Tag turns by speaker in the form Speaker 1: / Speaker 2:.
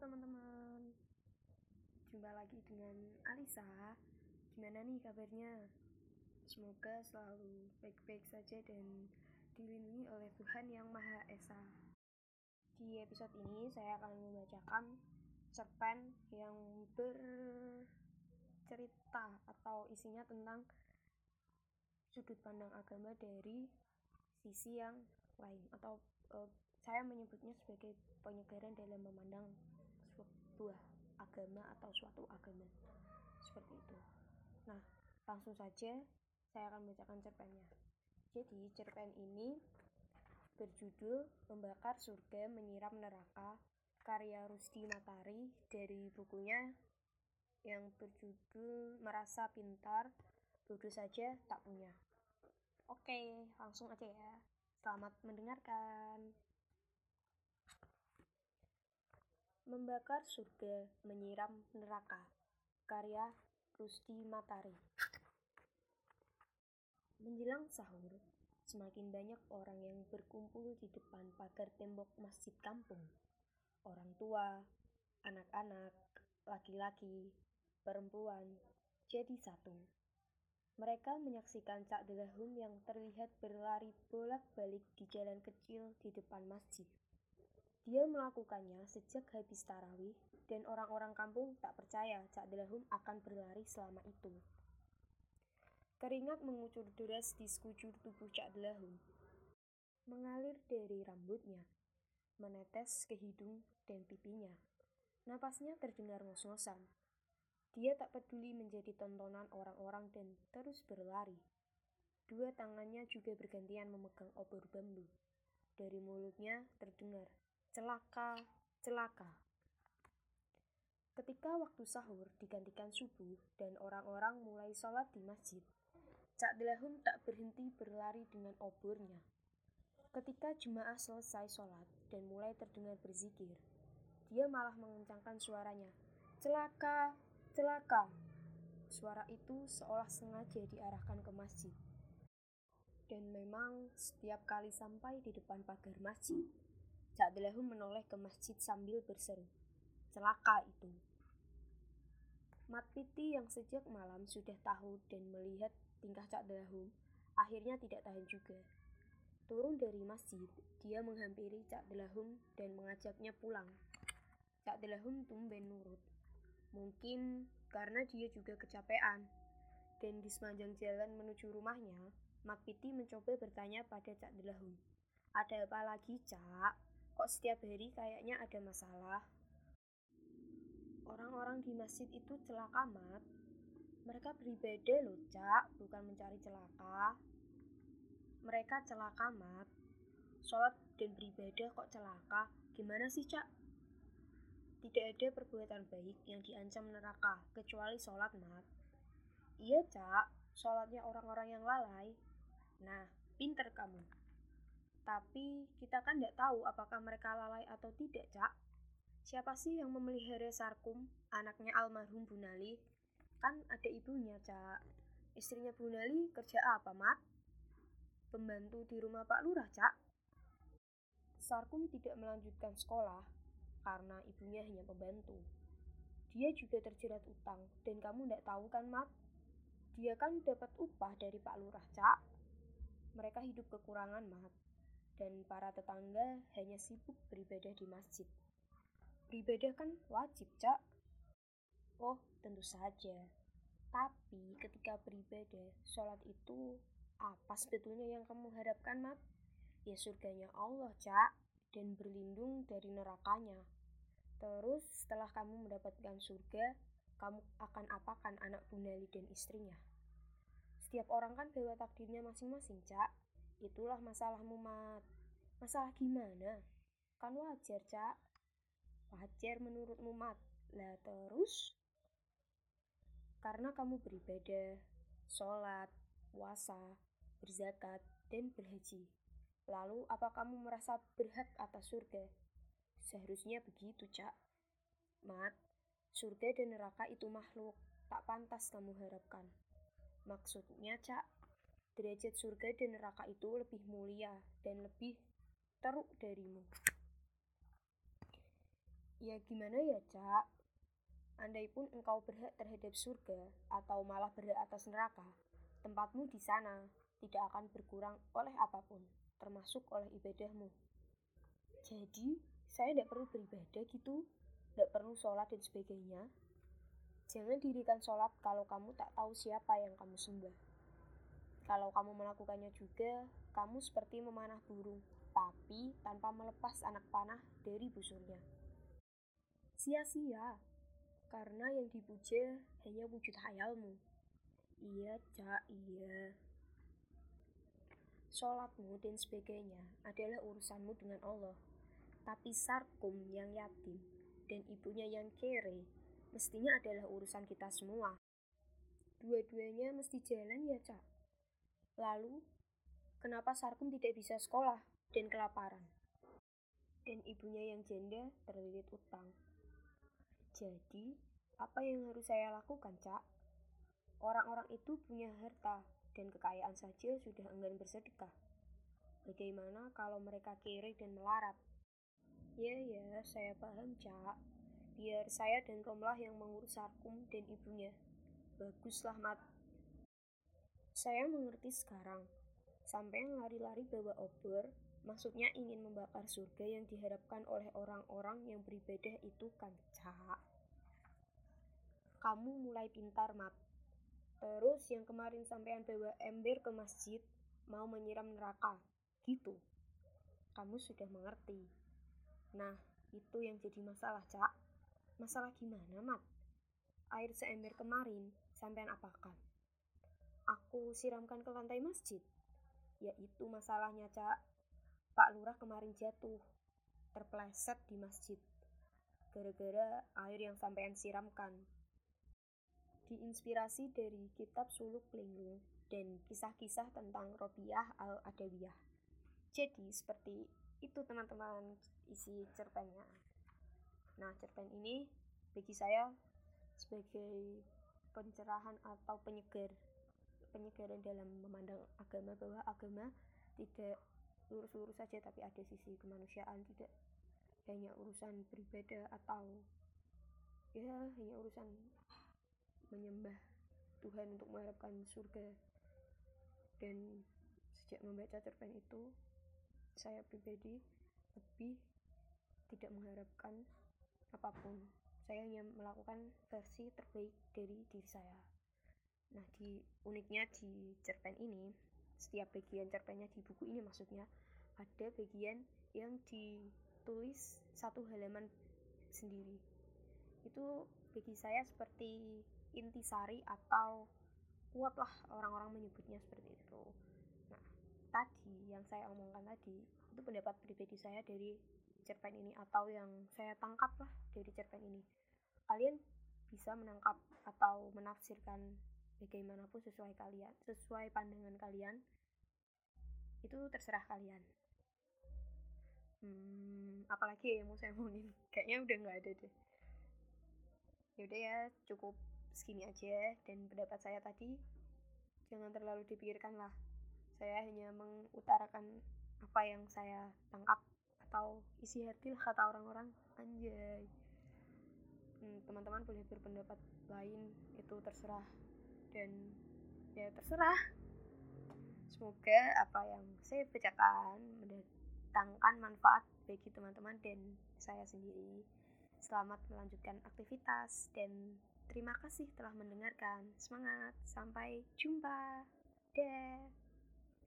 Speaker 1: teman-teman, jumpa lagi dengan Alisa. Gimana nih kabarnya? Semoga selalu baik-baik saja dan dilindungi oleh Tuhan Yang Maha Esa. Di episode ini saya akan membacakan cerpen yang bercerita atau isinya tentang sudut pandang agama dari sisi yang lain atau uh, saya menyebutnya sebagai penyegaran dalam memandang sebuah agama atau suatu agama seperti itu nah langsung saja saya akan membacakan cerpennya jadi cerpen ini berjudul Membakar Surga Menyiram Neraka karya Rusdi Matari dari bukunya yang berjudul Merasa Pintar Bodoh Saja Tak Punya. Oke, langsung aja ya. Selamat mendengarkan. Membakar surga, menyiram neraka. Karya Rusdi Matari. Menjelang sahur, semakin banyak orang yang berkumpul di depan pagar tembok masjid kampung. Orang tua, anak-anak, laki-laki, perempuan, jadi satu. Mereka menyaksikan Cak Delahum yang terlihat berlari bolak-balik di jalan kecil di depan masjid. Dia melakukannya sejak habis tarawih dan orang-orang kampung tak percaya Cak Delahum akan berlari selama itu. Keringat mengucur deras di sekujur tubuh Cak Delahum. Mengalir dari rambutnya, menetes ke hidung dan pipinya. Napasnya terdengar ngos-ngosan. Dia tak peduli menjadi tontonan orang-orang dan terus berlari. Dua tangannya juga bergantian memegang obor bambu. Dari mulutnya terdengar celaka, celaka. Ketika waktu sahur digantikan subuh dan orang-orang mulai sholat di masjid, Cak Delahum tak berhenti berlari dengan obornya. Ketika jemaah selesai sholat dan mulai terdengar berzikir, dia malah mengencangkan suaranya. Celaka, celaka. Suara itu seolah sengaja diarahkan ke masjid. Dan memang setiap kali sampai di depan pagar masjid, Cak Delahum menoleh ke masjid sambil berseru, celaka itu. Mat Piti yang sejak malam sudah tahu dan melihat tingkah Cak Delahum, akhirnya tidak tahan juga. Turun dari masjid, dia menghampiri Cak Delahum dan mengajaknya pulang. Cak Delahum tumben nurut. Mungkin karena dia juga kecapean. Dan di sepanjang jalan menuju rumahnya, Mat Piti mencoba bertanya pada Cak Delahum. Ada apa lagi, Cak? Kok setiap hari kayaknya ada masalah? Orang-orang di masjid itu celaka, Mat. Mereka beribadah loh, Cak, bukan mencari celaka. Mereka celaka, Mat. Sholat dan beribadah kok celaka? Gimana sih, Cak? Tidak ada perbuatan baik yang diancam neraka, kecuali sholat, Mat. Iya, Cak, sholatnya orang-orang yang lalai. Nah, pinter kamu. Tapi kita kan tidak tahu apakah mereka lalai atau tidak, Cak. Siapa sih yang memelihara Sarkum, anaknya almarhum Bunali? Kan ada ibunya, Cak. Istrinya Bunali kerja apa, Mat? Pembantu di rumah Pak Lurah, Cak. Sarkum tidak melanjutkan sekolah karena ibunya hanya pembantu. Dia juga terjerat utang dan kamu tidak tahu kan, Mat? Dia kan dapat upah dari Pak Lurah, Cak. Mereka hidup kekurangan, Mat dan para tetangga hanya sibuk beribadah di masjid. Beribadah kan wajib, Cak. Oh, tentu saja. Tapi ketika beribadah, sholat itu apa sebetulnya yang kamu harapkan, Mat? Ya surganya Allah, Cak, dan berlindung dari nerakanya. Terus setelah kamu mendapatkan surga, kamu akan apakan anak Bunali dan istrinya? Setiap orang kan bawa takdirnya masing-masing, Cak. Itulah masalahmu, Mat. Masalah gimana? Kan wajar, Cak. Wajar menurutmu, Mat. Lah terus? Karena kamu beribadah, sholat, puasa, berzakat, dan berhaji. Lalu, apa kamu merasa berhak atas surga? Seharusnya begitu, Cak. Mat, surga dan neraka itu makhluk, tak pantas kamu harapkan. Maksudnya, Cak, derajat surga dan neraka itu lebih mulia dan lebih teruk darimu. Ya gimana ya, Cak? Andai pun engkau berhak terhadap surga atau malah berhak atas neraka, tempatmu di sana tidak akan berkurang oleh apa pun, termasuk oleh ibadahmu. Jadi, saya tidak perlu beribadah gitu, tidak perlu sholat dan sebagainya. Jangan dirikan sholat kalau kamu tak tahu siapa yang kamu sembah. Kalau kamu melakukannya juga, kamu seperti memanah burung, tapi tanpa melepas anak panah dari busurnya sia-sia karena yang dipuja hanya wujud hayalmu. Iya, Cak, iya. Sholatmu dan sebagainya adalah urusanmu dengan Allah. Tapi Sarkum yang yatim dan ibunya yang kere mestinya adalah urusan kita semua. Dua-duanya mesti jalan ya, Cak. Lalu, kenapa Sarkum tidak bisa sekolah dan kelaparan? Dan ibunya yang janda terlilit utang. Jadi, apa yang harus saya lakukan, Cak? Orang-orang itu punya harta dan kekayaan saja sudah enggan bersedekah. Bagaimana kalau mereka kiri dan melarat? Ya, ya, saya paham, Cak. Biar saya dan Romlah yang mengurus Sarkum dan ibunya. Baguslah, Mat. Saya mengerti sekarang. Sampai lari-lari bawa obor, maksudnya ingin membakar surga yang diharapkan oleh orang-orang yang beribadah itu kan, Cak kamu mulai pintar, Mat. Terus yang kemarin sampean bawa ember ke masjid, mau menyiram neraka. Gitu. Kamu sudah mengerti. Nah, itu yang jadi masalah, Cak. Masalah gimana, Mat? Air seember kemarin, sampean apakan? Aku siramkan ke lantai masjid. Ya itu masalahnya, Cak. Pak Lurah kemarin jatuh, terpleset di masjid. Gara-gara air yang sampean siramkan diinspirasi dari kitab Suluk Linglung dan kisah-kisah tentang Robiah al-Adawiyah. Jadi seperti itu teman-teman isi cerpennya. Nah cerpen ini bagi saya sebagai pencerahan atau penyegar penyegaran dalam memandang agama bahwa agama tidak lurus-lurus saja tapi ada sisi kemanusiaan tidak hanya urusan beribadah atau ya hanya urusan menyembah Tuhan untuk mengharapkan surga. Dan sejak membaca cerpen itu saya pribadi lebih tidak mengharapkan apa pun. Saya hanya melakukan versi terbaik dari diri saya nah di uniknya di cerpen ini setiap bagian cerpennya di buku ini maksudnya ada bagian yang ditulis satu halaman sendiri itu bagi saya seperti intisari atau kuatlah orang-orang menyebutnya seperti itu. Nah, tadi yang saya omongkan tadi itu pendapat pribadi saya dari cerpen ini atau yang saya tangkap lah dari cerpen ini. Kalian bisa menangkap atau menafsirkan bagaimanapun sesuai kalian, sesuai pandangan kalian. Itu terserah kalian. Hmm, apalagi yang mau saya omongin? Kayaknya udah nggak ada deh. Yaudah ya, cukup segini aja dan pendapat saya tadi jangan terlalu dipikirkan lah saya hanya mengutarakan apa yang saya tangkap atau isi hati lah kata orang-orang anjay hmm, teman-teman boleh berpendapat lain itu terserah dan ya terserah semoga apa yang saya bacakan mendatangkan manfaat bagi teman-teman dan saya sendiri selamat melanjutkan aktivitas dan Terima kasih telah mendengarkan. Semangat, sampai jumpa. Deh.